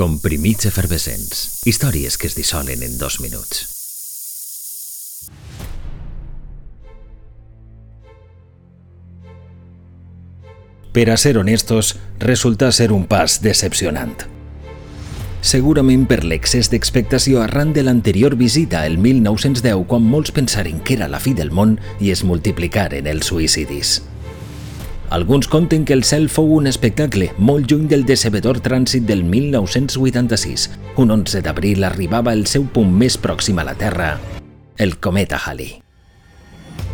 Comprimits efervescents. Històries que es dissolen en dos minuts. Per a ser honestos, resulta ser un pas decepcionant. Segurament per l'excés d'expectació arran de l'anterior visita el 1910 quan molts pensaren que era la fi del món i es multiplicaren els suïcidis. Alguns conten que el cel fou un espectacle molt lluny del decebedor trànsit del 1986. Un 11 d'abril arribava el seu punt més pròxim a la Terra, el cometa Halley.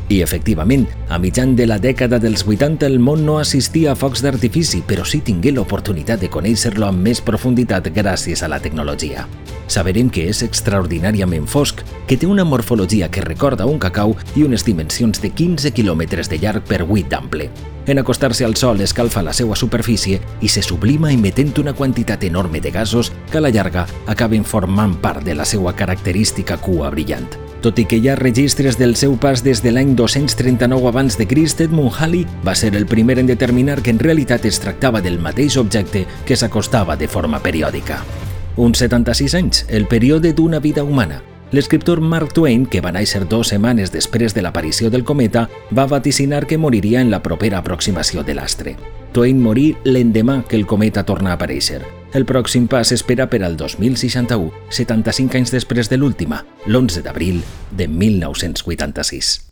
I efectivament, a mitjan de la dècada dels 80 el món no assistia a focs d'artifici, però sí tingué l'oportunitat de conèixer-lo amb més profunditat gràcies a la tecnologia. Saberem que és extraordinàriament fosc, que té una morfologia que recorda un cacau i unes dimensions de 15 quilòmetres de llarg per 8 d'ample. En acostar-se al sol escalfa la seva superfície i se sublima emetent una quantitat enorme de gasos que a la llarga acaben formant part de la seva característica cua brillant. Tot i que hi ha registres del seu pas des de l'any 239 abans de Crist, Edmund Halley va ser el primer en determinar que en realitat es tractava del mateix objecte que s'acostava de forma periòdica. Uns 76 anys, el període d'una vida humana. L'escriptor Mark Twain, que va néixer dues setmanes després de l'aparició del cometa, va vaticinar que moriria en la propera aproximació de l'astre. Twain morí l'endemà que el cometa torna a aparèixer. El pròxim pas s'espera per al 2061, 75 anys després de l'última, l'11 d'abril de 1986.